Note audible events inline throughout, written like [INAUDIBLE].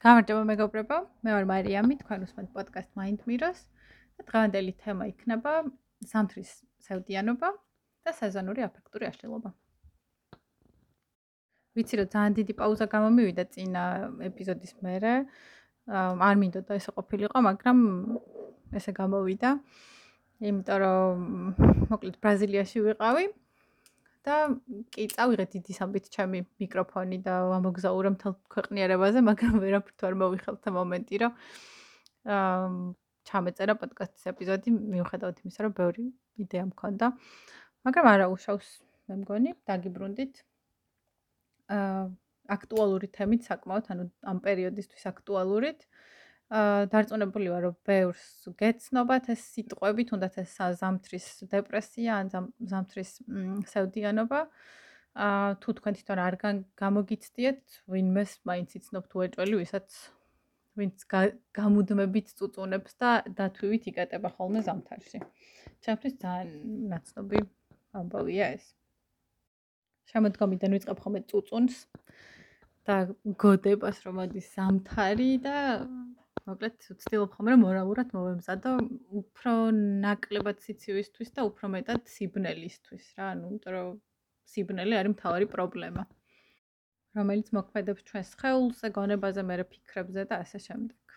გამარჯობა მეგობრებო, მე ვარ მარიამი, თქვენ უსმენთ პოდკასტ Mind Mirrors და დღევანდელი თემა იქნება სამთრის სევდიანობა და სეზონური აფექტური აშლილობა. ვიცი რომ ძალიან დიდი პაუზა გამომივიდა წინა ეპიზოდის მერე. არ მინდოდა ესე ყოფილიყო, მაგრამ ესე გამოვიდა. იმიტომ რომ მოკლედ ბრაზილიაში ვიყავი და კი წავიღე დიდი სამბით ჩემი მიკროფონი და ამოგზაურე მთელ ქვეყნიერებაზე, მაგრამ ვერაფრ თუ არ მოვიხელთ მომენტი, რომ აა ჩამეწერა პოდკასტის ეპიზოდი, მიუხედავად იმისა, რომ ბევრი იდეა მქონდა. მაგრამ არა უშავს, მე მგონი, დაგიბრუნდით. აა აქტუალური თემით საკმაოდ, ანუ ამ პერიოდისთვის აქტუალურით. აა დარწმუნებული ვარ, რომ ბევრს გეცნობათ ეს სიტყვები, თუნდაც ეს ზამთრის დეპრესია ან ზამთრის სევდიანობა. აა თუ თქვენ თვითონ არ გამოგიცდიეთ, ვინმეს მაინც იცნობთ უეჭველი, ვისაც ვინც გამუდმებით წუწუნებს და დათვივით იკატება ხოლმე ზამთარში. ჩემთვის ძალიან ნაცნობი ამბავია ეს. შემოდგომიდან ვიწყებ ხოლმე წუწუნს და გოდებას რომ მოდის ზამთარი და მოკლედ ვცდილობ ხოლმე რომ მორალურად მოვემზადო უფრო ნაკლებად სიცივისთვის და უფრო მეტად სიბნელისთვის რა ანუ იმიტომ რომ სიბნელე არის მთავარი პრობლემა რომელიც მოქმედებს ჩვენს ხეულზე, გონებაზე, მერე ფიქრებზე და ასე შემდეგ.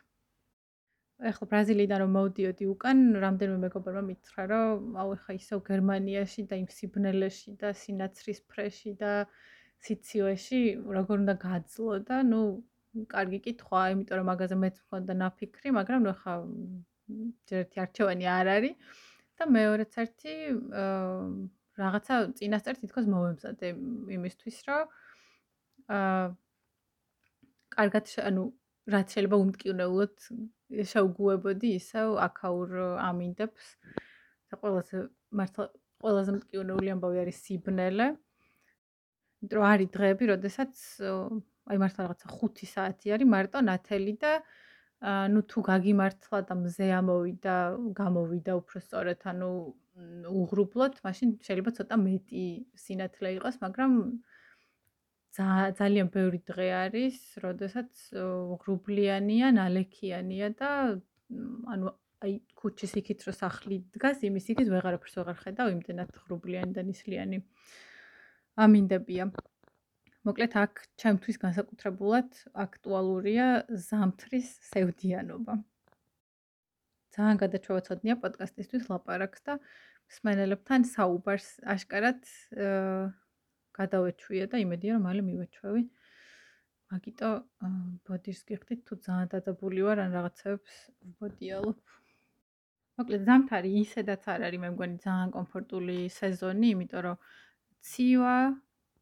ეხლა ბრაზილიიდან რომ მოვდიოდი უკან, რამდენიმე მეგობრმა მითხრა, რომ აუ ეხა ისევ გერმანიაში და იმ სიბნელეში და სინაცრის ფრეში და სიციოეში როგორ უნდა გაძლო და ნუ კარგი კითხვა, იმიტომ რომ მაგაზე მეც მქონდა ნაფიქრი, მაგრამ ნუ ხა ერთი არჩევანი არ არის და მეორეც ერთი რაღაცა წინასწარ თითქოს მოვემზადე იმისთვის, რომ აა კარგად ანუ რაც შეიძლება უმტკივნეულად შეუგუებოდი ისევ აქაურ ამინდებს და ყველაზე მართლა ყველაზე მტკივნეული ამბავი არის სიბნელე. იმიტომ რომ არის დღეები, როდესაც აი მართლა რაღაცა 5 საათი არის მარტო ნათელი და ну თუ გაგიმართლა და მზე ამოვიდა, გამოვიდა უფრო სწორად, ანუ უღრუბლოთ, მაშინ შეიძლება ცოტა მეტი სინათლე იყოს, მაგრამ ძალიან ბევრი დღე არის, როდესაც უღრუბლიანია, ნალექიანია და ანუ აი ქუჩის იქით რო სახლი დგას, იმის იქით ვეღარაფერს ვეღარ ხედავ, იმდენად ღრუბლიანი და ნისლიანი ამინდებია. მოკლედ აქ ჩემთვის განსაკუთრებულად აქტუალურია ზამთრის სევდიანობა. ძალიან გადაჩვევაცოდნია პოდკასტისთვის ლაპარაკს და მსმენელებთან საუბარს აშკარად გადავეჩვია და იმედია რომ მალე მივეჩვევი. მაგიტო ბოდიშს გიხდით თუ ძალიან დადებული ვარ ან რაღაცებს ვბოდიალობ. მოკლედ ზამთარი ისედაც არ არის მე მგონი ძალიან კომფორტული სეზონი, იმიტომ რომ ცივა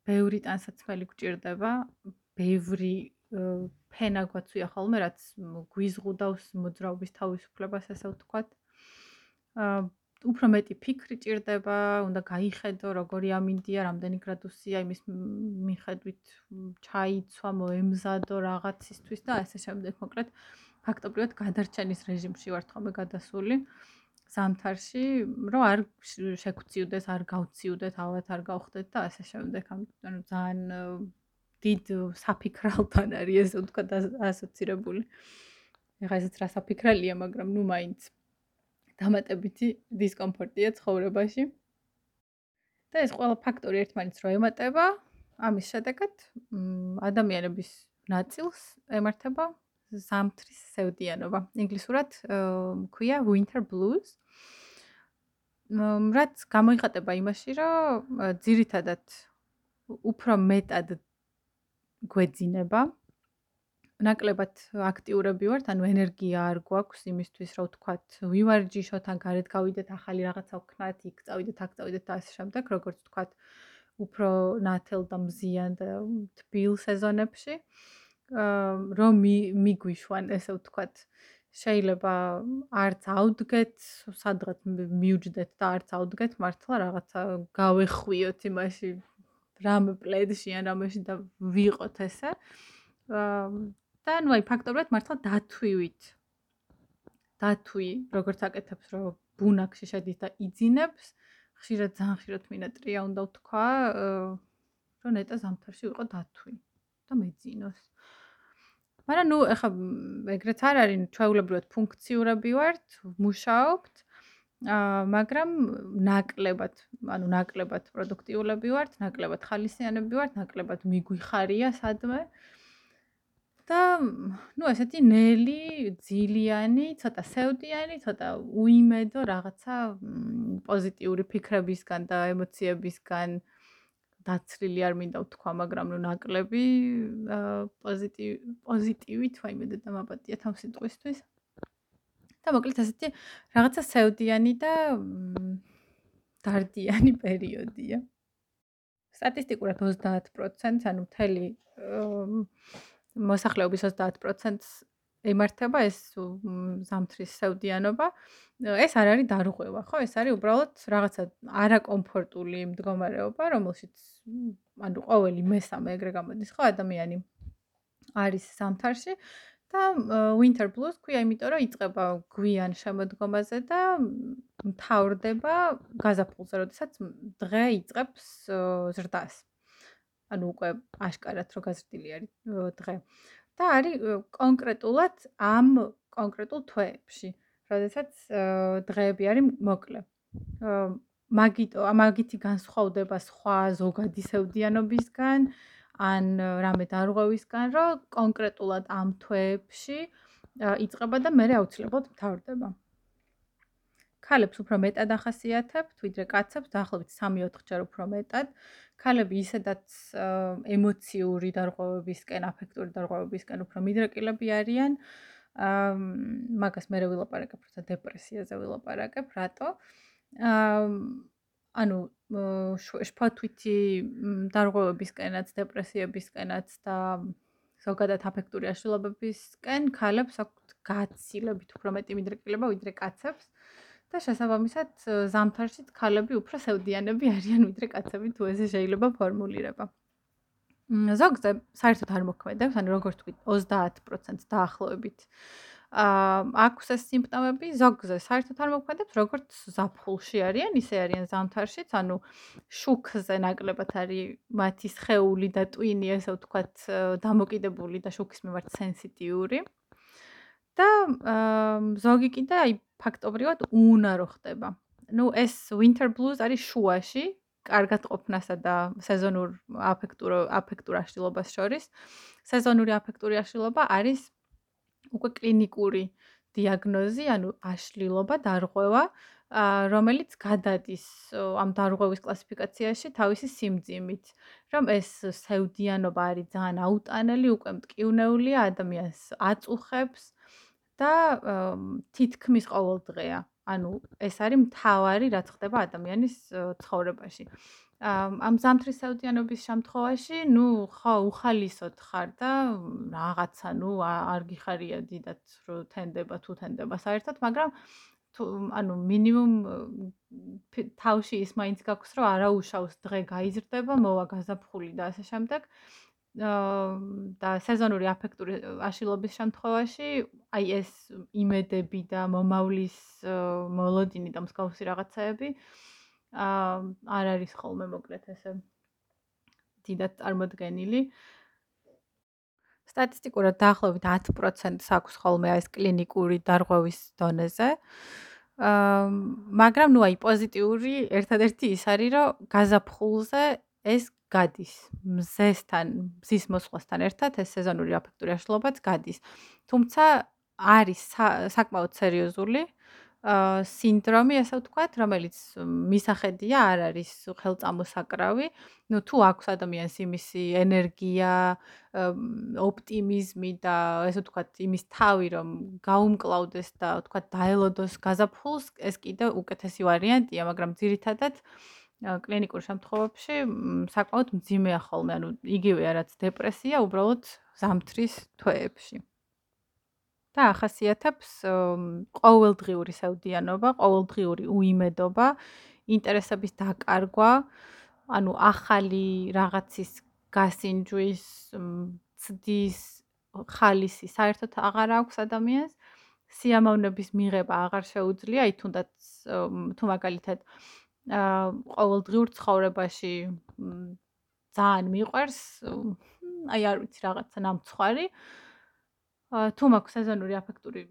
ბევრი ტანსაცმელი გჭირდება, ბევრი ფენა გვაცვია ხოლმე, რაც გვიზღუდავს მოძრაობის თავისუფლებას, ასე ვთქვათ. აა უფრო მეტი ფიქრი ჭირდება, უნდა გაიხედო, როგორი ამინდია, რამდენი გრადუსია, იმის მიხედვით ჩაიცვა, მოემზადო რაღაცისთვის და ასე შემდეგ. მოკლედ, ფაქტობრივად გადარჩენის რეჟიმში ვარ თქო მე გადასული. აა ზამთარში, რომ არ შეგწიუდეს, არ გავწიუდეთ, ალბათ არ გავხდეთ და ასე შემდეგ. ანუ ძალიან დიდ საფიქრალთან არის ეს თქვა ასოცირებული. ეხლა ესეც რა საფიქრალია, მაგრამ ნუ მაინც დამატებითი დისკომფორტია ცხოვრებაში. და ეს ყველა ფაქტორი ერთმანეთს რო ემატება, ამის შედეგად ადამიანების ნაწილს ემართება ზამთრის სევდიანობა. ინგლისურად ქვია winter blues. რაც გამოიხატება იმაში, რომ ძირითადად უფრო მეტად გვეძინება. ნაკლებად აქტიურები ვართ, ანუ ენერგია არ გვაქვს იმისთვის, რომ ვთქვათ, ვივარჯიშოთ, ან გარეთ გავიდეთ, ახალი რაღაცა ვქნათ, იქ წავიდეთ, აქ წავიდეთ და ასე შემდეგ, როგორც ვთქვათ, უფრო ნათელ და მზიან და თბილ სეზონებში. რომ მიგვიშვან ესე ვთქვათ. შეიძლება არც ავდგეთ სადღაც მიუჯდეთ და არც ავდგეთ მართლა რაღაცა გავეხვიოთ იმაში რამ პლედში ან რამაში და ვიყოთ ესე. და ნუ აი ფაქტობრივად მართლა დათვივით. დათვი როგორც აკეთებს რომ ბუნაკში შედის და იძინებს ხშირად ძალიან ხშირად მინატრია უნდა ვთქვა რომ ნეტა ზამთარში ვიყო დათვი და მეძინოს მაგრამ ნუ ეხა ეგრეც არ არის, ჩვეულებრივად ფუნქციურები ვართ, მუშაობთ. აა მაგრამ ნაკლებად, ანუ ნაკლებად პროდუქტიულები ვართ, ნაკლებად ხალისიანები ვართ, ნაკლებად მიგვიხარია სადმე. და ნუ ესეთი ნელი, ძილიანი, ცოტა სევდიანი, ცოტა უიმედო რაღაცა პოზიტიური ფიქრებისგან და ემოციებისგან დაცრილი არ მინდა ვთქვა, მაგრამ ნუ ნაკლები პოზიტივი პოზიტივით ვაიმე და დამაპატია თავ სიტყვისთვის. და მოკლედ ასეთი რაღაცა სევდიანი და დარდიანი პერიოდია. სტატისტიკურად 30%, ანუ მთელი მოსახლეობის 30%-ს ემართება ეს ზამთრის სევდიანობა. ეს არ არის დარღვევა, ხო? ეს არის უბრალოდ რაღაცა არაკომფორტული მდგომარეობა, რომელშიც ანუ ყოველი მესამე ეგრე გამოდის, ხო, ადამიანი არის ზამთარში და winter blues ქვია, იმიტომ რომ იწება გვიან შემოდგომაზე და მთავრდება გაზაფხულზე, როდესაც დღე იწყებს ზრდას. ანუ უკვე აშკარად რო გაზრდილი არის დღე. და არის კონკრეტულად ამ კონკრეტულ თვეებში, როდესაც დღეები არის მოკლე. მაგიტო, მაგითი განსხვავდება სხვა ზოგადი სევდიანობისგან. ან რამე დარღვევისგან, რომ კონკრეტულად ამ თვეებში იწება და მე აუცილებლად მთავრდება. ქალებს უფრო მეტად ახასიათებთ, ვიდრე კაცებს, დაახლოებით 3-4 ჯერ უფრო მეტად. ქალები ისედაც ემოციური დარღვევებისკენ, აფექტური დარღვევებისკენ უფრო მიდრეკილები არიან. აა მაგას მე ვილაპარაკებ, როცა დეპრესიაზე ვილაპარაკებ, რატო? აა ანუ შფოთვითი დარღვევებისკენაც, დეპრესიებისკენაც და ზოგადად აფექტური აშლილობებისკენ ქალებს აქვთ გაცილებით უფრო მეტი მიდრეკილება ვიდრე კაცებს და შესაბამისად ზამთარშიც ქალები უფრო სევდიანები არიან ვიდრე კაცები თუ ესე შეიძლება ფორმულირება. ზოგზე საერთოდ არ მოქმედებს, ანუ როგორც თქვი 30% დაახლოებით აქვს ეს სიმპტომები, ზოგზე საერთოდ არ მოქმედებს, როგორც ზაფხულში არიან, ისე არიან ზამთარშიც, ანუ შუქზე ნაკლებად არის მათი სხეული და ტვინი, ესე ვთქვათ, დამოკიდებული და შუქის მიმართ სენსიტიური. და ზოგი კიდე აი ფაქტობრივად უნარო ხდება. ну ეს winter blues არის შუაში, კარგად ყოფნასა და სეზონურ აფექტურ აფექტურ აშლილობას შორის. სეზონური აფექტური აშლილობა არის უკვე კლინიკური დიაგნოზი, ანუ აშლილობა, დარღვევა, რომელიც გადადის ამ დარღვევის კლასიფიკაციაში თავისი სიმძიმით, რომ ეს სევდიანობა არის ძალიან აუტანელი, უკვე მტკივნეულია, ადამიანს აწუხებს და თითქმის ყოველდღეა. ანუ ეს არის მთავარი, რაც ხდება ადამიანის ცხოვრებაში. ამ ზამთრის საუდიანობის შემთხვევაში, ნუ ხო უხალისოდ ხარ და რაღაცა, ნუ არ გიხარია დიდად რო თენდება თუ თენდება საერთოდ, მაგრამ თუ ანუ მინიმუმ თავში ის მაინც გაქვს, რომ არაუშავს დღე გაიზრდება, მოვა გაზაფხული და ასე შემდეგ. და სეზონური აფექტური აშლილობის შემთხვევაში, აი ეს იმედები და მომავლის მოლოდინი და მსგავსი რაღაცაები აა არ არის ხოლმე მოკლედ ესე დიდად წარმოდგენილი. სტატისტიკურად დაახლოებით 10%-ს აქვს ხოლმე ეს კლინიკური დარღვევის დონეზე. აა მაგრამ ნუ აი პოზიტიური ერთადერთი ის არის, რომ გაზაფხულზე ეს გადის მზესთან, მზის მოსვლასთან ერთად ეს სეზონური აფექტური აშლობაც გადის. თუმცა არის საკმაოდ სერიოზული სინდრომი, ასე ვთქვათ, რომელიც მისახედია არ არის ხელწამოსაკრავი. ნუ თუ აქვს ადამიანს იმისი ენერგია, ოპტიმიზმი და ასე ვთქვათ, იმის თავი, რომ გაუმკლავდეს და ვთქვათ, დაელოდოს გაზაფხულს, ეს კიდე უკეთესი ვარიანტია, მაგრამ ძირითადად კლინიკურ შემთხვევებში საკმაოდ მძიმეა ხოლმე, ანუ იგივეა რაც დეპრესია, უბრალოდ ზამთრის თვეებში. და ახასიათებს ყოველდღიური საუდიანობა, ყოველდღიური უიმედობა, ინტერესების დაკარგვა, ანუ ახალი რაღაცის გასინჯვის, ცდის ხალისი საერთოდ აღარ აქვს ადამიანს. სიამოვნების მიღება აღარ შეუძლია, აი თუნდაც თუ მაგალითად აა ყოველდღიურ ცხოვრებაში ძალიან მიყვარს, აი არ ვიცი რაღაცა ნამცხვარი. თუ მაქვს სეზონური აფექტური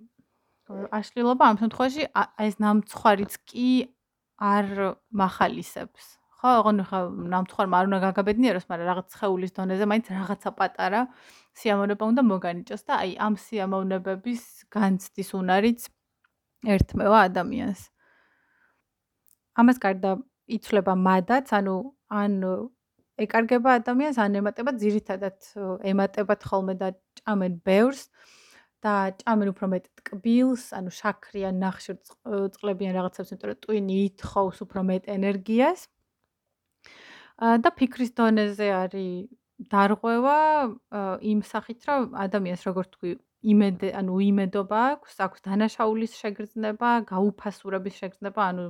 აშლილობა, ამ შემთხვევაში ეს ნამცხვარიც კი არ מחალისებს. ხო, ოღონდ ხა ნამცხვარმა არ უნდა გაგაბედნიეროს, მაგრამ რაღაც ხეულის დონეზე მაინც რაღაცა პატარა სიამოვნება უნდა მოგანიჭოს და აი ამ სიამოვნებების განცდის უნარიც ერთმევა ადამიანს. ამას გარდა იცლება მადაც, ანუ ან ეკარგება ადამიანს, ან ემატება ძირითადად ემატებათ ხოლმე და ჭამენ ბევრს და ჭამენ უფრო მეტ ტკბილს, ანუ შაქრიან, ნახშირწყლებიან რაღაცებს, იმიტომ რომ ტვინი ითხოვს უფრო მეტ ენერგიას. და ფიქრის დონეზე არის დარღვევა იმ სახით, რომ ადამიანს როგორ თქვი, იმედ ანუ იმედობა აქვს, აქვს დანაშაულის შეგრძნება, გაუფასურების შეგრძნება, ანუ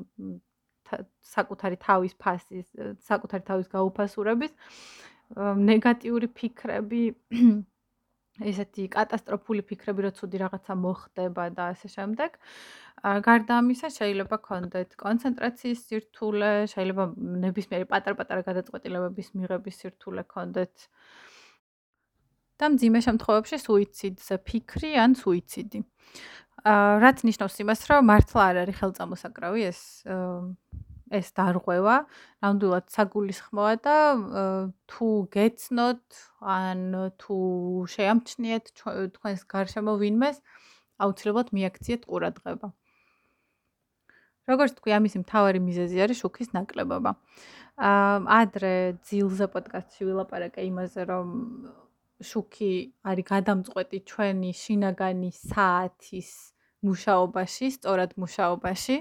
საკუთარი თავის ფასის, საკუთარი თავის გაუფასურების ნეგატიური ფიქრები, [CLEARS THROAT] ესეთი კატასტროფული ფიქრები, რომ ცუდი რაღაცა მოხდება და ასე შემდეგ. გარდა ამისა, შეიძლება კონდეთ კონცენტრაციის სირთულე, შეიძლება ნებისმიერი პატარ-პატარა გადაწყვეტილებების მიღების სირთულე კონდეთ. და მძიმე შემთხვევებში სუიციდზე ფიქრი ან სუიციდი. რაც ნიშნავს იმას, რომ მართლა არ არის ხელწამოსაკრავი ეს ეს დარღვევა, ნამდვილად საგულისხმოა და თუ გეცნოთ ან თუ შეამჩნიეთ თქვენს გარშემო ვინმეს, აუცილებლად მიაქციეთ ყურადღება. როგორც თქვი, ამისი მთავარი მიზეზი არის შუქის ნაკლებობა. აა ადრე ძილზე პოდკასტში ვილაპარაკე იმაზე, რომ შუქი არის გადამწყვეტი ჩვენი შინაგანი საათის მუშაობაში, სწორად მუშაობაში.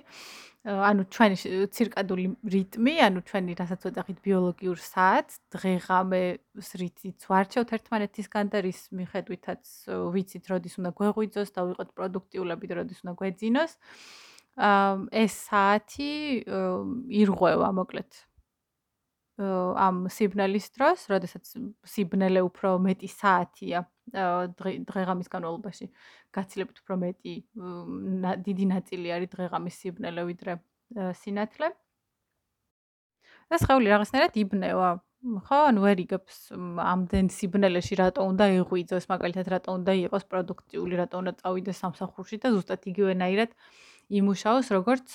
ანუ ჩვენი ცირკადული რიტმი, ანუ ჩვენი რასაც ვეძახით ბიოლოგიურ საათს, დღე-ღამეს რითიც ვარჩევთ ერთმანეთისგან და რის მიხედვითაც ვიცით, როდის უნდა გვეღვიძოს და ვიყოთ პროდუქტიულები და როდის უნდა გვეძინოს. ეს საათი ირღვევა, მოკლედ. ამ სიბნელის დროს, როდესაც სიბნელე უფრო მეტი საათია დღე-ღამის განმავლობაში, გაცილებით უფრო მეტი დიდი ნაწილი არის დღე-ღამის სიბნელე ვიდრე სინათლე. და შეეული რაღაცნაირად იბნევა. ხო, ანუ ვერ იგებს ამდენ სიბნელეში რატო უნდა იღვიძოს, მაგალითად რატო უნდა იყოს პროდუქტიული, რატო უნდა წავიდეს სამსახურში და ზუსტად იგივენაირად იმუშაოს, როგორც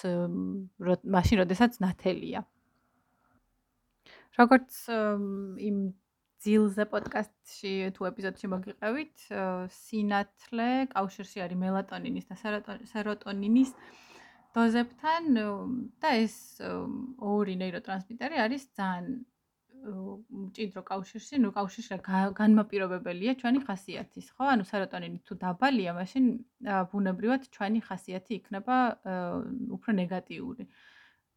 მაშინ, როდესაც ნათელია. როგორც იმ ძილზე პოდკასტში თუ ეპიზოდში მოგიყევით, სინათლე კავშირში არის მელატონინის და სეროტონინის დოზებთან და ეს ორი ნეიროტრანსმიტერი არის ძალიან მჭიდრო კავშირში, ნუ კავშირში განმაპირობებელია ჩვენი ხასიათის, ხო? ანუ სეროტონინი თუ დაბალია, მაშინ ბუნებრივად ჩვენი ხასიათი იქნება უფრო ნეგატიური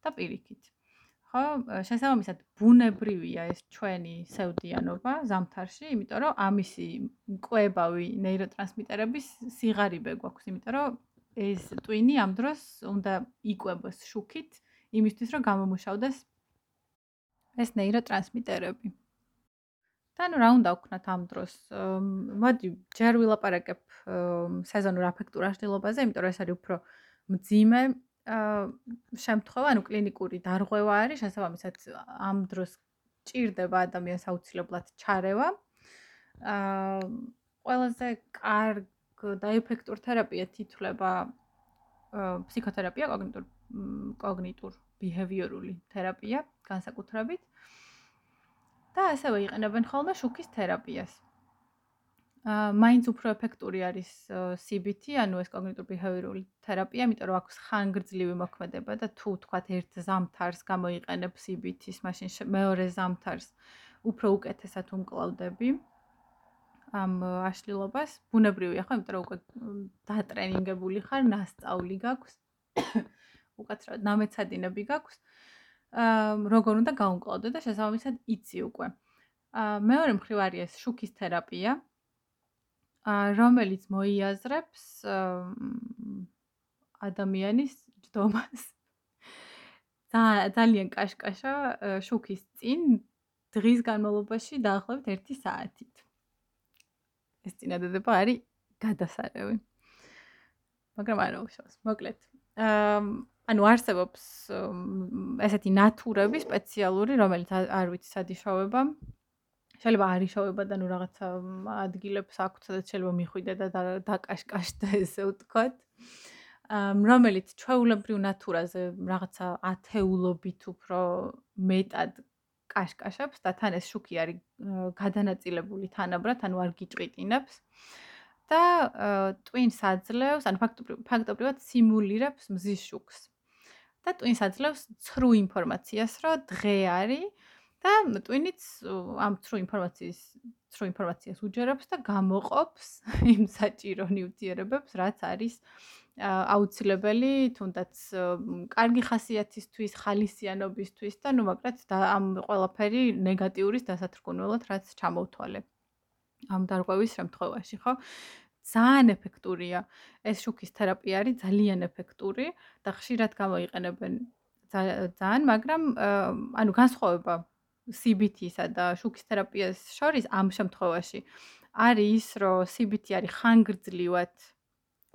და პირიქით. ხო, შესაბამისად ბუნებრივია ეს ჩვენი სევდიანობა ზამთარში, იმიტომ რომ ამისი მკვებავი ნეიროტრანსმიტერების სიღარიბე გვაქვს, იმიტომ რომ ეს ტვინი ამ დროს უნდა იკვებოს შუქით, იმისთვის რომ გამომუშავდეს ეს ნეიროტრანსმიტერები. და ნუ რა უნდა ვქნათ ამ დროს? მოდი, ჯერ ვილაპარაკებ სეზონურ აფექტურ აშლილობაზე, იმიტომ რომ ეს არის უფრო მძიმე შემთხვევა, ანუ კლინიკური დარღვევა არის, შესაბამისად ამ დროს ჭირდება ადამიანს აუცილებლად ჩარევა. აა ყველაზე კარგ და ეფექტურ თერაპიად ითვლება ფსიქოთერაპია, კოგნიტურ კოგნიტურ ბიჰევიორული თერაპია განსაკუთრებით. და ასევე იყენებენ ხოლმე შუქის თერაპიას. მაინც უფრო ეფექტური არის CBT, ანუ ეს კოგნიტურ-ბიჰევიორული თერაპია, იმიტომ რომ აქვს ხანგრძლივი მოქმედება და თუ თქვათ ერთ ზამთარს გამოიყენებ CBT-ს, მაშინ მეორე ზამთარს უფრო უკეთესად უმკლავდები ამ აშლილობას. ბუნებრივია ხო, იმიტომ რომ უკვე დატრენინგებული ხარ, ნასწავლი გაქვს. [COUGHS] უკეთრად ნამეცადინები გაქვს. აა როგორ უნდა გაუმკლავდე და შესაბამისად იცი უკვე. აა მეორე მხრივ არის შუქის თერაპია. რომელიც მოიაზრებს ადამიანის ჯდომას. ძალიან კაშკაშა შუქის წინ დღის განმავლობაში დაახლოებით 1 საათით. ეს წინადადება არის გადასარევი. მაგრამ არა უშავს, მოკლედ. აა ანუ არსებობს ესეთი ნატურები სპეციალური, რომელიც არ ვიცი სად იშოვება. შეიძლება არიშოვება და ნუ რაღაცა ადგილებს აქვს, სადაც შეიძლება მიხვიდე და დაკაშკაშდე ესე ვთქვათ. რომელიც ჩვეულებრივ ნატურაზე რაღაცა ათეულობით უფრო მეტად კაშკაშებს და თან ეს შუქი არის გადანაწილებული თანაბრად, ანუ არ გიჭვიტინებს. და ტვინს აძლევს, ანუ ფაქტობრივად სიმულირებს მზის შუქს. და ტვინს აძლევს ცრუ ინფორმაციას, რომ დღე არის და ტვინიც ამ ცრუ ინფორმაციის ცრუ ინფორმაციას უჯერებს და გამოყოფს [LAUGHS] იმ საჭირო ნივთიერებებს, რაც არის აუცილებელი თუნდაც კარგი ხასიათისთვის, ხალისიანობისთვის და ნუ მაგრამ და ამ ყველაფერი ნეგატიურის დასათრგუნველად რაც ჩამოვთვალე. ამ დარღვევის შემთხვევაში, ხო? ძალიან ეფექტურია. ეს შუქის თერაპია არის ძალიან ეფექტური და ხშირად გამოიყენებენ ძალიან, მაგრამ ანუ განსხვავება CBT-სა და შუქის თერაპიას შორის ამ შემთხვევაში არის ის, რომ CBT არის ხანგრძლივად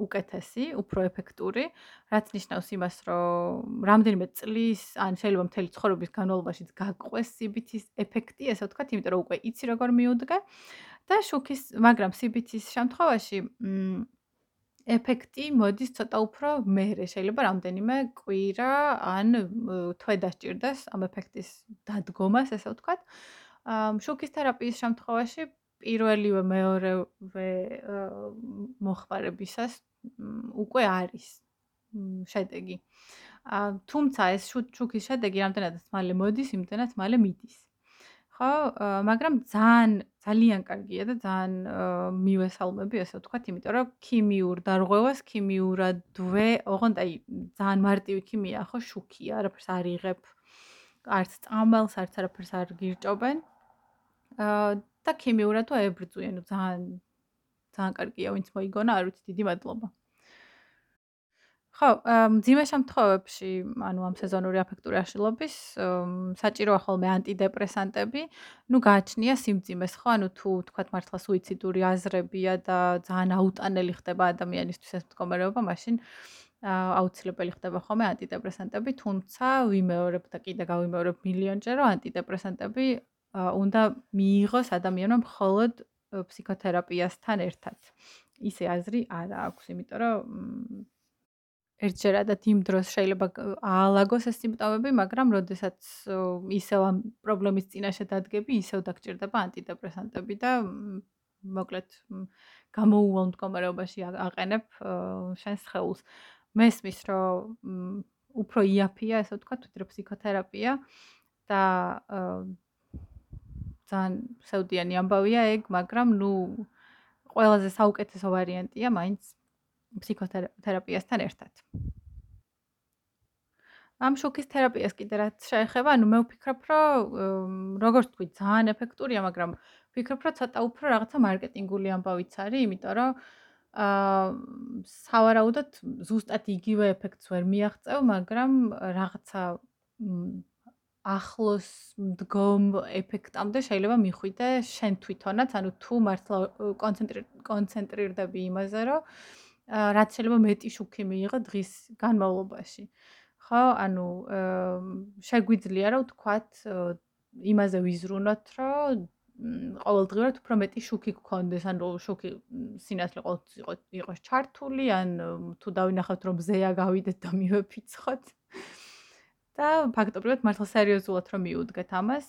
უკეთესი, უფრო ეფექტური, რაც ნიშნავს იმას, რომ რამდენიმე წლის, ან შეიძლება მთელი ცხოვრების განმავლობაში გაგყვეს CBT-ის ეფექტი, ესე ვთქვათ, იმიტომ რომ უკვე იცი როგორ მიუდგა. და შუქის, მაგრამ CBT-ის შემთხვევაში, მ ეფექტი მოდის ცოტა უფრო მერე, შეიძლება რამდენიმე კვირა ან თვე დასჭირდეს ამ ეფექტის დადგომას, ესე ვთქვათ. აა შუქის თერაპიის შემთხვევაში პირველივე მეორევე მოხმარებისას უკვე არის შედეგი. აა თუმცა ეს შუქის შედეგი რამდენადაც მალე მოდის, იმდენად მალე მიდის. ხო, მაგრამ ძალიან ძალიან კარგია და ძალიან მივესალმები, ასე ვთქვათ, იმიტომ რომ ქიმიურ დარღვევას ქიმიურადვე, ოღონდ აი ძალიან მარტივი ქიმია, ხო, შუქია, არაფერს არ იღებ. არც წამალს, არც არაფერს არ გირჭობენ. აა და ქიმიურად აებრძვიან, ძალიან ძალიან კარგია, ვინც მოიგონა, არ ვიცი, დიდი მადლობა. ხო, მძიმე შემთხვევებში, ანუ ამ სეზონური აფექტური აშლილობის, საჭიროა ხოლმე ანტიდეპრესანტები. ნუ გააჩნია სიმძიმეს, ხო? ანუ თუ თქვათ მართლა სუიციდური აზრებია და ძალიან აუტანელი ხდება ადამიანისთვის ეს მდგომარეობა, მაშინ აუცილებელი ხდება ხოლმე ანტიდეპრესანტები, თუმცა ვიმეორებ და კიდე გავიმეორებ მილიონჯერ, რომ ანტიდეპრესანტები უნდა მიიღოს ადამიანმა მხოლოდ ფსიქოთერაპიასთან ერთად. ისე აზრი არ აქვს, იმიტომ რომ ერთჯერადად იმ დროს შეიძლება აალაგოს ეს სიმპტომები, მაგრამ როდესაც ისევ ამ პრობლემის წინაშე დადგები, ისევ დაგჭირდება ანტიდეპრესანტები და მოკლედ გამოუვალ მდგომარეობაში აყენებ შენს ხეულს. მესმის, რომ უფრო იაფია, ესე ვთქვათ, ვიდრე ფსიქოთერაპია და ძალიან საუდიანი ამბავია ეგ, მაგრამ ნუ ყველაზე საუკეთესო ვარიანტია მაინც ფსიქოთერაპიასთან ერთად. ამ შოკის თერაპიას კიდე რაც შეეხება, ანუ მე ვფიქრობ, რომ როგორც თქვი, ძალიან ეფექტურია, მაგრამ ვფიქრობ, რომ ცოტა უფრო რაღაცა მარკეტინგული ამბავიც არის, იმიტომ რომ აა სავარაუდოდ ზუსტად იგივე ეფექტს ვერ მიაღწევ, მაგრამ რაღაცა ახლოს მდგომ ეფექტამდე შეიძლება მიხვიდე შენ თვითონაც, ანუ თუ მართლა კონცენტრირდები იმაზე, რომ რაც შეიძლება მეტი შუქი მიიღო დღის განმავლობაში. ხო, ანუ შეგვიძლია რა ვთქვათ, იმაზე ვიზრუნოთ, რომ ყოველდღიურად უფრო მეტი შუქი გქონდეს, ანუ შუქი სინათლე ყოველთვის იყოს იყოს ჩართული, ან თუ დავინახავთ რომ ზეა გავიდეთ და მივეფიცხოთ. და ფაქტობრივად მართლა სერიოზულად რომ მიუდგეთ ამას,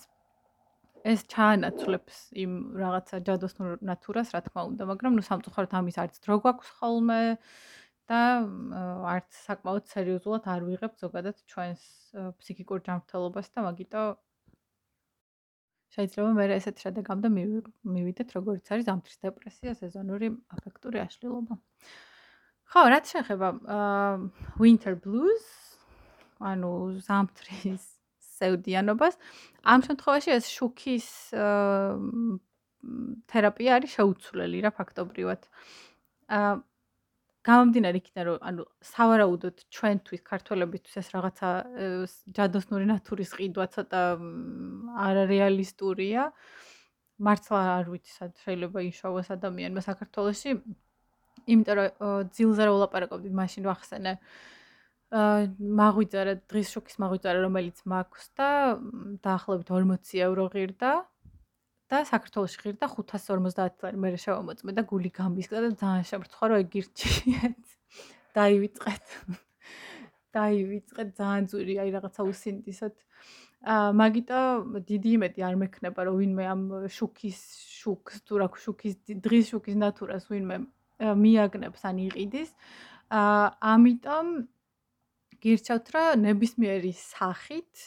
ეს ჩაანაცვლებს იმ რაღაცა ჯადოსნურ ნატურას, რა თქმა უნდა, მაგრამ ნუ სამწუხაროდ ამის არც დრო გვაქვს ხოლმე და არც საკმაოდ სერიოზულად არ ვიღებ ზოგადად ჩვენს ფსიქიკურ ჯანმრთელობას და მაგიტო შეიძლება მე ესეთ შედეგამდე მივიდეთ, როგორც არის ზამთრის დეპრესია, სეზონური აფექტური აშლილობა. ხო, რაც შეეხება winter blues, ანუ ზამთრის სევდიანობას. ამ შემთხვევაში ეს შუქის თერაპია არის შეუცვლელი რა ფაქტობრივად. აა გამომდინარე იქიდან რომ ანუ სავარაუდოდ ჩვენთვის ქართველებისთვის ეს რაღაცა ჯადოსნური ნატურის ყიდვა ცოტა არარეალისტურია. მართლა არ ვიცი სად შეიძლება იშოვოს ადამიანმა საქართველოში. იმიტომ რომ ძილზე რა ვლაპარაკობდი მაშინ ვახსენე. აა მაღვიძარა დღის შოქის მაღვიძარა რომელიც მაქვს და დაახლოებით 40 ევრო ღირდა და საქართველოში ღირდა 550 ლარი მე შევამოწმე და გული გამისკდა და ძალიან შემრცხვა რომ ეგირჩიეთ [LAUGHS] დაივიწყეთ. [LAUGHS] დაივიწყეთ ძალიან ძვირი აი რაღაცა უსინდისოთ აა მაგიტო დიდი იმედი არ მექნება რომ ვინმე ამ შუქის შუქს თუ რა შუქის დღის შუქის ნატურას ვინმე მიაგნებს ან იყიდის. აა ამიტომ გირჩევთ რა ნებისმიერი სახით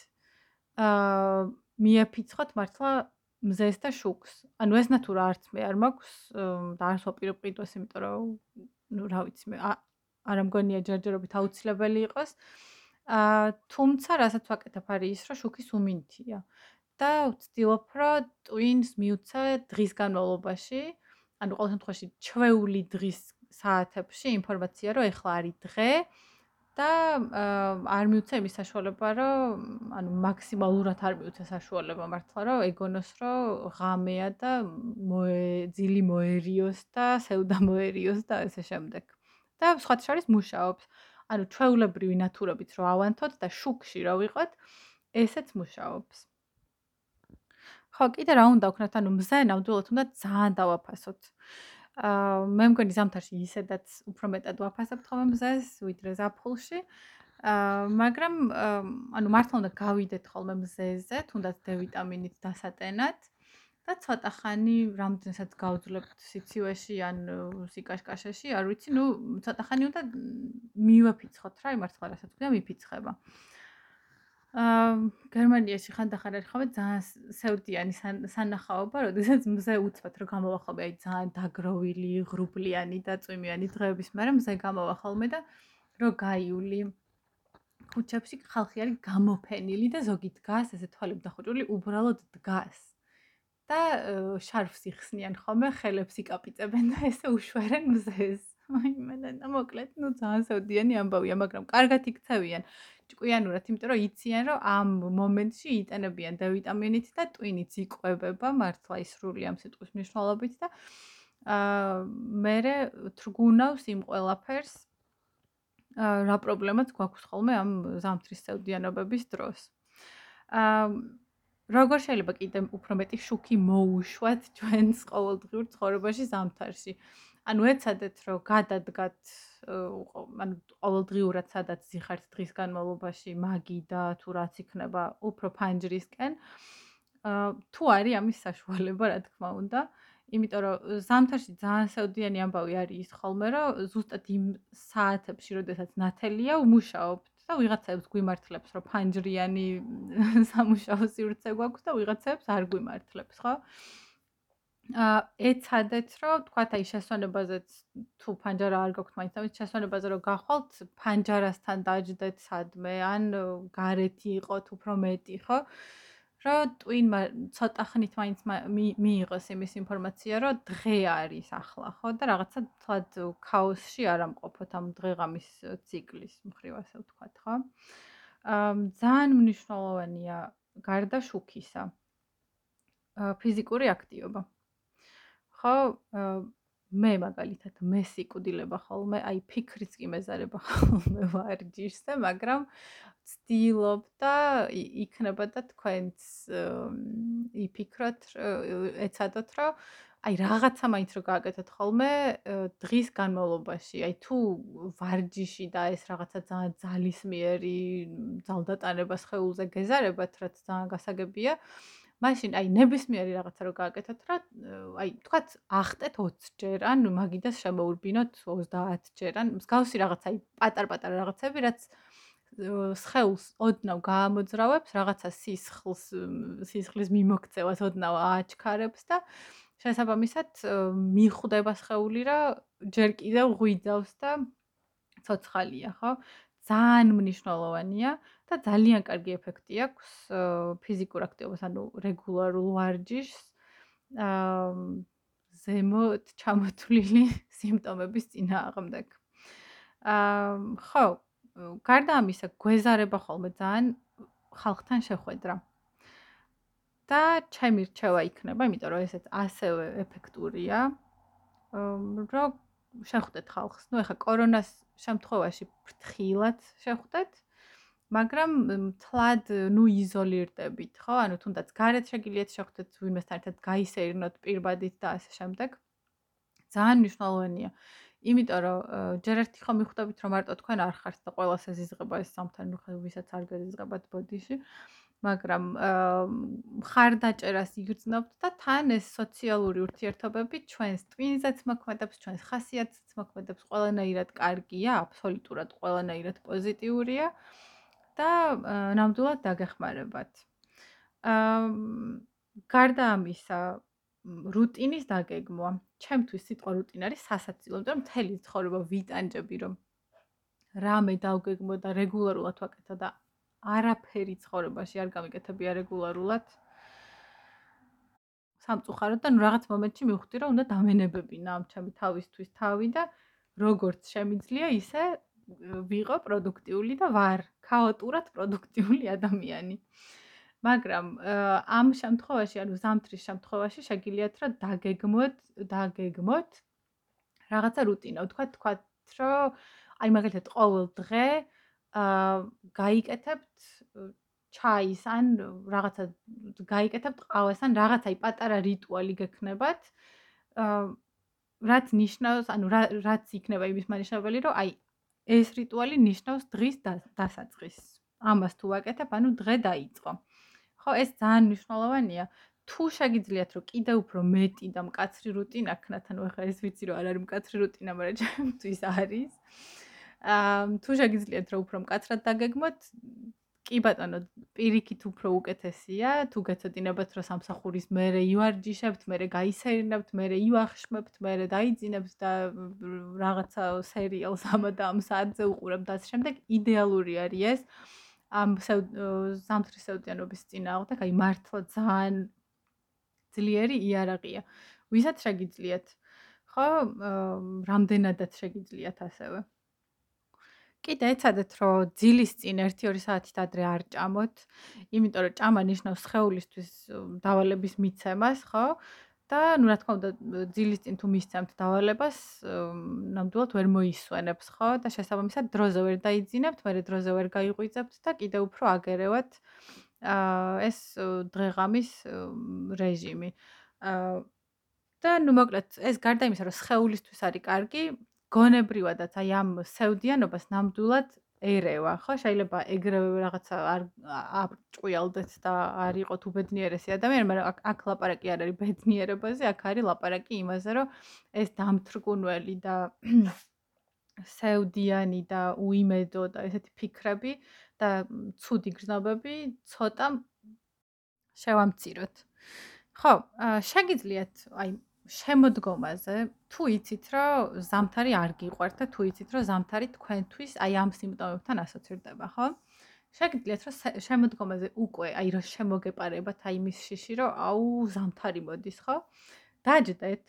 აა მიაფიცხოთ მართლა მზეს და შუქს. ანუ ეს ნატურა არც მე არ მაქვს და არც ყიდვას, იმიტომ რომ ნუ რა ვიცი მე არ ამგონია ჯერჯერობით აუცილებელი იყოს. აა თუმცა რასაც ვაკეთებ არის ის, რომ შუქის უმინთია. და ვცდილობ, რომ ტვინს მიუცე დღის განმავლობაში, ანუ ყოველ შემთხვევაში ჩვეული დღის საათებში ინფორმაცია, რომ ეხლა არის დღე, და არ მიუცა იმის საშუალება, რომ ანუ მაქსიმალურად არ მიუცა საშუალება მართლა, რომ ეგონოს, რომ ღამეა და ძილი მოერიოს და სევდა მოერიოს და ესე შემდეგ. და სხვა შორის მუშაობს. ანუ ჩვეულებრივი ნატურებით რო ავანთოთ და შუქში რო ვიყოთ, ესეც მუშაობს. ხო, კიდე რა უნდა ვქნათ, ანუ მზე ნამდვილად უნდა ძალიან დავაფასოთ. აა მე მგონი ზამთარში ისედაც უფრო მეტად ვაფასებ ხოლმე მზეს ვიდრე ზაფხულში. აა მაგრამ ანუ მართლა უნდა გავიდეთ ხოლმე მზეზე, თუნდაც D ვიტამინით დასატენად და ცოტა ხანი რამდენსაც გავძლებთ სიცივეში ან სიკაშკაშეში, არ ვიცი, ნუ ცოტა ხანი უნდა მივაფიცხოთ რა, იმართლა რასაც გვია მიფიცხება. აა აა გერმანიაში ხანდახან არის ხოლმე ძალიან სევდიანი სანახაობა, როდესაც მზე უცბად რომ გამოვახალმე აი ძალიან დაგროვილი, ღრუბლიანი და წვიმიანი დღეების, მაგრამ მზე გამოვახალმე და რო გაიული ქუჩებში ხალხი არის გამოფენილი და ზოგი დგას ესე თვალები დახუჭული, უბრალოდ დგას. და შარფს იხსნიან ხოლმე, ხელებს იკაპიწებენ და ესე უშვერენ მზეს. აი მე და მოკლედ, ну ძალიან სევდიანი ამბავია, მაგრამ კარგად იქცევიან. ჭკვიანურად, იმიტომ რომ იციან, რომ ამ მომენტში იტანებიან D ვიტამინით და ტვინიც იყვებება მართლა ისრული ამ სიტყვის მნიშვნელობით და აა მე თრგუნავს იმ ყველაფერს აა რა პრობლემაც გვაქვს ხოლმე ამ ზამთრის სევდიანობების დროს. აა როგორ შეიძლება კიდე უფრო მეტი შუქი მოუშვათ ჩვენს ყოველდღიურ ცხოვრებაში ზამთარში? ანუ ეცადეთ რომ გადადგათ ანუ ყოველდღიურად სადაც ზიხართ დღის განმავლობაში მაგი და თუ რაც იქნება უფრო ფანჯრისკენ თუ არის ამის საშუალება რა თქმა უნდა იმიტომ რომ ზამთარში ძალიან საუდიანი ამბავი არის ის ხოლმე რომ ზუსტად იმ საათებში როდესაც ნათელია უმუშაობთ და ვიღაცებს გვიმართლებს რომ ფანჯრიანი სამუშაო სივრცე გვაქვს და ვიღაცებს არ გვიმართლებს ხო? აა ეცადეთ რომ თქვათ აი შესვენებაზეც თუ ფანჯარა არ გაქვთ მაინც ამის შესვენებაზე რომ გახვალთ ფანჯარასთან დაждდეთ სადმე ან გარეთი იყოთ უფრო მეტი ხო? რომ ტვინმა ცოტა ხნით მაინც მიიღოს იმის ინფორმაცია რომ დღე არის ახლა ხო? და რაღაცა თვად ქაოსში არ ამყოფოთ ამ დღეღამის ციკლის მხრივ ასე ვთქვათ ხო? აა ძალიან მნიშვნელოვანია გარდა შუქისა ფიზიკური აქტივობა ხო მე მაგალითად მე სიკვდილება ხოლმე. აი ფიქრიც კი მეზარება ხოლმე ვარჯიშზე მაგრამ ცდილობ და იქნება და თქვენც იფიქროთ ეცადოთ რომ აი რაღაცა მაინც რო გააკეთოთ ხოლმე დღის განმავლობაში. აი თუ ვარჯიში და ეს რაღაცა ძალიან ძალისმიერი ძალდატანებას ხეულზე გეზარებათ რაც ძალიან გასაგებია მაშინ აი ნებისმიერი რაღაცა რო გააკეთოთ რა აი თქვათ ახტეთ 20 ჯერ ან მაგიდას შემოურბინოთ 30 ჯერ ან მსგავსი რაღაცა აი პატარ-პატარა რაღაცები რაც სხეულს ოდნავ გაამოძრავებს რაღაცა სისხლს სისხლის მიმოქცევას ოდნავ ააჩქარებს და შესაბამისად მიხვდება სხეული რა ჯერ კიდევ ღვიძავს და ცოცხალია ხო ძალიან მნიშვნელოვანია და ძალიან კარგი ეფექტი აქვს ფიზიკურ აქტივობას, ანუ რეგულარულ ვარჯიშს აა ზემოთ ჩამოთვლილი სიმპტომების წინააღმდეგ. აა ხო, გარდა ამისა, გვეზარება ხოლმე ძალიან ხალხთან შეხვედრა. და ჩემი რჩევა იქნება, იმიტომ რომ ესეც ასევე ეფექტურია. აა რომ შეხვდეთ ხალხს. ნუ ეხა კორონას შემთხვევაში ფრთხილად შეხვდეთ. მაგრამ თლად ნუ იზოლირდებით, ხო? ანუ თუნდაც გარეთ შეგიძლიათ შეხვდეთ ვინმესთან ერთად გაისერინოთ პირბადით და ასე შემდეგ. ძალიან მნიშვნელოვანია. იმიტომ რომ ჯერ ერთი ხომ მიხვდებით რომ მარტო თქვენ არ ხართ და ყოველას ეზიზღება ეს სამთან ვისაც არ გეზიზღებათ ბოდიში. მაგრამ ხარდაჭერას იგრძნობთ და თან ეს სოციალური ურთიერთობები ჩვენს ტვინზეც მოქმედებს, ჩვენს ხასიათზეც მოქმედებს, ყველანაირად კარგია, აბსოლუტურად ყველანაირად პოზიტიურია და ნამდვილად დაგეხმარებათ. აა გარდა ამისა, რუტინის დაგეგმვა. ჩემთვის სიტყვა რუტინა არის სასაცილო, რომ მთელი ცხოვრება ვიტანჯები, რომ რამე დავგეგმო და რეგულარულად ვაკეთო და არაფერი ცხოვრებაში არ გამიკეთებია რეგულარულად. სამწუხაროდ და ნუ რაღაც მომენტში მივხვდი რომ უნდა დამენებებინა ამ ჩემი თავისთვის თავი და როგორც შემიძლია ისე ვიყო პროდუქტიული და ვარ ქაოტურად პროდუქტიული ადამიანი. მაგრამ ამ შემთხვევაში, ანუ ზამთრის შემთხვევაში შეგიძლიათ რა დაგეგმოთ, დაგეგმოთ რაღაცა რუტინა. თქვა თქვა რომ აი მაგალითად ყოველ დღე აა გაიკეთებთ ჩაის ან რაღაცა გაიკეთებთ ყავას ან რაღაცაი პატარა რიტუალი გექნებათ. აა რაც ნიშნავს, ანუ რაც იქნება იმის მანიშნებელი, რომ აი ეს რიტუალი ნიშნავს დღის დასაწყისს. ამას თუ ვაკეთებ, ანუ დღე დაიწყო. ხო, ეს ძალიან მნიშვნელოვანია. თუ შეგიძლიათ რომ კიდე უფრო მეტი და მკაცრი რუტინა ქნათ, ანუ ახლა ეს ვიცი რომ არ არის მკაცრი რუტინა, მაგრამ ჩემთვის არის. აა თუ შეგიძლიათ რომ უფრო მკაცრად დაგეგმოთ, კი ბატონო, პირიქით უფრო უკეთესია, თუ გეცოდინებათ რომ სამსახურის მერე ივარჯიშებთ, მერე გაისერინებთ, მერე ივახშმებთ, მერე დაიძინებთ და რაღაცა სერიალს ამადამ საათზე უყურებთ და შემდეგ, იდეალური არის ეს. ამ ზამთრის სევდიანობის წინააღმდეგ, აი მართლა ძალიან ძლიერი იარაღია. ვისაც შეგიძლიათ? ხო, რამდენადაც შეგიძლიათ ასევე. კიდე ეცადეთ, რომ ძილის წინ 1-2 საათით ადრე არ ჭამოთ, იმიტომ რომ ჭამა ნიშნავს სხეულისთვის დავალების მიცემას, ხო? და ნუ რა თქმა უნდა ძილის წინ თუ მისცემთ დავალებას, ნამდვილად ვერ მოისვენებს, ხო? და შესაბამისად დროზე ვერ დაიძინებთ, მერე დროზე ვერ გაიღვიძებთ და კიდე უფრო აგერევათ აა ეს დღეღამის რეჟიმი. აა და ნუ მოკლედ ეს გარდა იმისა, რომ სხეულისთვის არის კარგი, გონებრივადაც აი ამ სევდიანობას ნამდვილად ერევა, ხო? შეიძლება ეგრევე რაღაცა არ აბჭყიალდეთ და არ იყოთ უბედნიერესი ადამიანი, მაგრამ აქ ლაპარაკი არ არის ბედნიერებაზე, აქ არის ლაპარაკი იმაზე, რომ ეს დამთრგუნველი და [CLEARS THROAT] სევდიანი და უიმედო და ესეთი ფიქრები და ცუდი გრძნობები ცოტა შევამციროთ. ხო, შეგიძლიათ აი შემოდგომაზე თუ იცით რომ ზამთარი არ გიყვართ და თუ იცით რომ ზამთარი თქვენთვის აი ამ სიმპტომებთან ასოცირდება, ხო? შეგიძლიათ რომ შემოდგომაზე უკვე აი რომ შემოგეპარებათ აი მის შიში რომ აუ ზამთარი მოდის, ხო? დაჯდეთ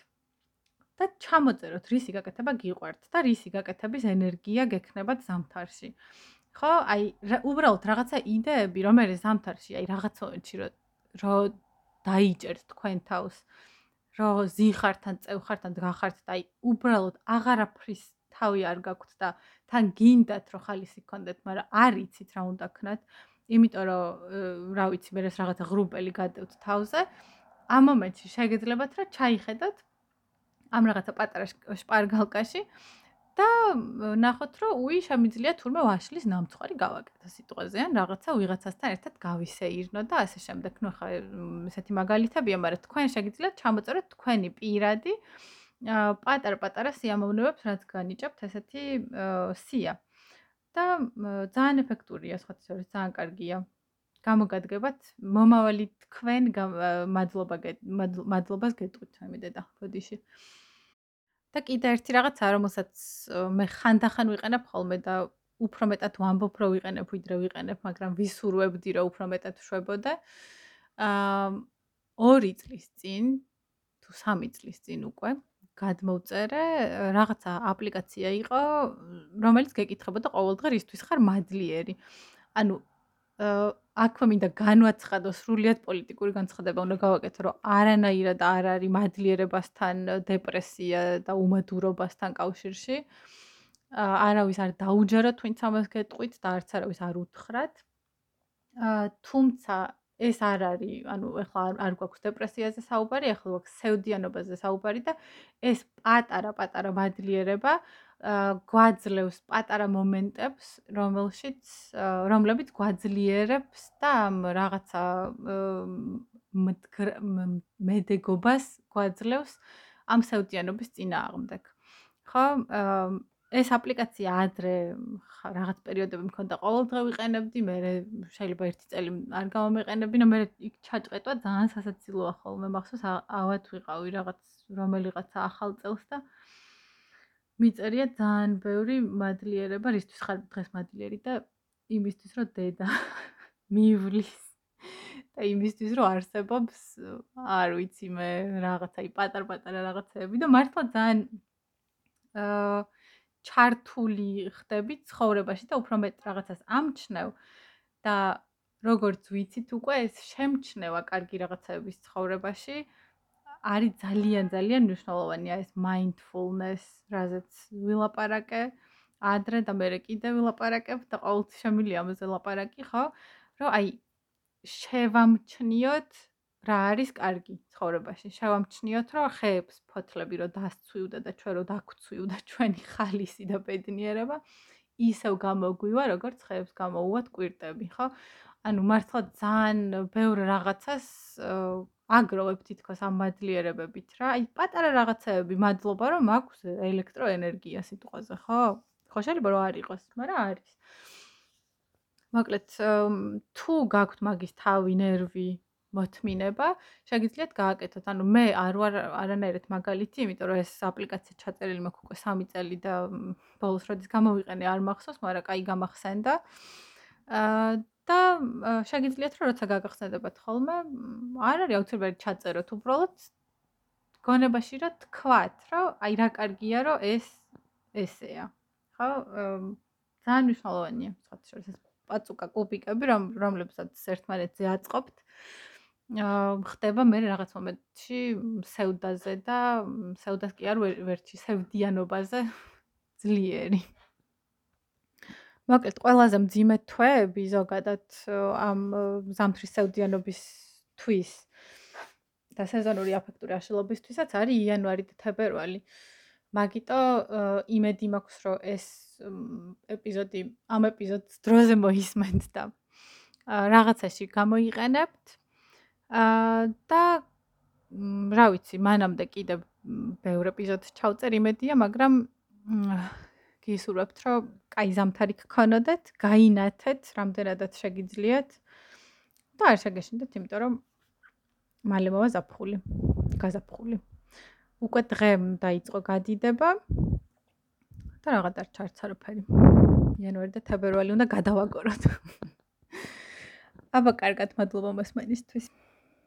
და ჩამოწეროთ რისი გაკეთება გიყვართ და რისი გაკეთების ენერგია გექნებათ ზამთარში. ხო? აი უბრალოდ რაღაცა იდეები, რომელიც ზამთარში აი რაღაც მომენტში რომ დაიჭერთ თქვენ თავს რომ ზიხართან, წევხართან დგახართ და აი უბრალოდ აღარაფრის თავი არ გაქვთ და თან გინდათ რომ ხალისი გქონდეთ, მაგრამ არ იცით რა უნდა ქნათ. იმიტომ რომ რა ვიცი, მე ეს რაღაცა ღრუბელი გადევთ თავზე. ამ მომენტში შეგეძლებათ რა ჩაიხედოთ ამ რაღაცა პატარა შპარგალკაში და ნახოთ რომ უი შემიძლია თურმე ვაშლის ნამცხვარი გავაკეთო სიტყვაზე ან რაღაცა ვიღაცასთან ერთად გავისეირნო და ასე შემდეგ. ნუ ხა ესეთი მაგალითებია, მაგრამ თქვენ შეგიძლიათ ჩამოწეროთ თქვენი პირადი პატარ-პატარა სიამოვნებებს, რაც განიჭებთ ესეთი სია. და ძალიან ეფექტურია, სხვა შორის ძალიან კარგია. გამოგადგებათ მომავალი თქვენ მადლობა მადლობას გეტყვით, ამიდედა, ბოდიში. და კიდე ერთი რაღაცა, რომელსაც მე ხანდახან ვიყენებ ხოლმე და უფრო მეტად ვამბობ, რომ ვიყენებ, ვიდრე ვიყენებ, მაგრამ ვისურვებდი, რომ უფრო მეტად შვებოდე. აა 2 წლის წინ თუ 3 წლის წინ უკვე გადმოვწერე რაღაცა აპლიკაცია იყო, რომელიც გეკითხებოდა ყოველდღე რისთვის ხარ მადლიერი. ანუ აქვე მინდა განვაცხადო სრულიად პოლიტიკური განცხადება უნდა გავაკეთო რომ არანაირად არ არის მადლიერებასთან დეპრესია და უმადურობასთან კავშირში არავის არ დაუჯეროთ, ვინც ამას გეტყვით და არც არავის არ უთხრათ. თუმცა ეს არ არის, ანუ ეხლა არ გვაქვს დეპრესიაზე საუბარი, ეხლა გვაქვს სევდიანობაზე საუბარი და ეს პატარა-პატარა მადლიერება აა გვაძლევს პატარა მომენტებს, რომელშიც რომლებიც გვაძლიერებს და რაღაცა მედეგობას გვაძლევს ამ სევდიანობის წინააღმდეგ. ხო? აა ეს აპლიკაცია ადრე რაღაც პერიოდები მქონდა ყოველდღე ვიყენებდი, მე შეიძლება ერთი წელი არ გამომიყენებინა, მე იქ ჩაჭყეტვა ძალიან სასაცილოა ხოლმე, მახსოვს ავად ვიყავი რაღაც რომელიღაცა ახალ წელს და მიწერია ძალიან ბევრი მადლიერება, რისთვის ხარ დღეს მადლიერი და იმისთვის რომ დედა [LAUGHS] მივლის და იმისთვის რომ არსებობს არ ვიცი მე რაღაცაი პატარ-პატარა რაღაცეები და მართლა ძალიან აა ჩართული ხდები ცხოვრებაში და უფრო მეტ რაღაცას ამჩნევ და როგორც ვიცით უკვე ეს შემჩნევა კარგი რაღაცების ცხოვრებაში არის ძალიან ძალიან მნიშვნელოვანია ეს mindfulness, რაზეც ვილაპარაკე ადრე და მე კიდე ვილაპარაკებ და ყოველთვის შემილია ამაზე ლაპარაკი, ხო? რომ აი შევამჩნიოთ რა არის კარგი ცხოვრებაში? შევამჩნიოთ, რომ ხეებს ფოთლები რო დასცვიუდა და ჩვენ რო დაგცვიუდა [LAUGHS] ჩვენი ხალისი და ბედნიერება, ისევ გამოგვივა, როგორც ხეებს გამოუვათ კვირტები, ხო? ანუ მართლა ძალიან ბევრ რაღაცას აგროვებ თითქოს ამ მადლიერებებით რა. აი პატარა რაღაცეები, მადლობა რომ აქვს ელექტროენერგია სიტყვაზე, ხო? ხო შეიძლება რომ არ იყოს, მაგრამ არის. მოკლედ, თუ გაქვთ მაგის თავი, ნერვი, მოთმინება, შეგიძლიათ გააკეთოთ. ანუ მე არ ვარ არანაირად მაგალითი, იმიტომ რომ ეს აპლიკაცია ჩაწერილი მაქვს უკვე 3 წელი და ბოლოს როდის გამოვიყენე არ მახსოვს, მაგრამ კაი გამახსენდა. აა და შეგიძლიათ რომ როცა გაგახსენებათ ხოლმე, არ არის აუცილებელი ჩაწეროთ, უბრალოდ გონებაში რა თქვათ, რომ აი რა კარგია, რომ ეს ესეა. ხო? ძალიან მნიშვნელოვანია, სხვა შორის ეს პაწუკა კუბიკები, რომ რომლებსაც ერთმანეთზე აწყობთ. ხდება მე რაღაც მომენტში სევდაზე და სევდას კი არ ვერჩი სევდიანობაზე [LAUGHS] ძლიერი. მოკლედ ყველაზე მძიმე თვეები ზოგადად ამ ზამთრის სევდიანობის თვის და სეზონური აფექტური აშლობისთვისაც არის იანვარი და თებერვალი. მაგიტო იმედი მაქვს რომ ეს ეპიზოდი ამ ეპიზოდს დროზე მოისმენთ და რაღაცაში გამოიყენებთ. აა და რა ვიცი, მანამდე კიდე ბევრ ეპიზოდს ჩავწერ იმედია, მაგრამ გისურვებთ, რომ კაი ზამთარი გქონოდეთ, გაინათეთ, რამდენადაც შეგიძლიათ და არ შეგეშინდეთ, იმიტომ რომ მალე მოვა ზაფხული, გაზაფხული. უკვე დღე დაიწყო გადიდება და რაღაც არ ჩარც არაფერი. იანვარი და თებერვალი უნდა გადავაგოროთ. [LAUGHS] აბა კარგად, მადლობა მოსმენისთვის.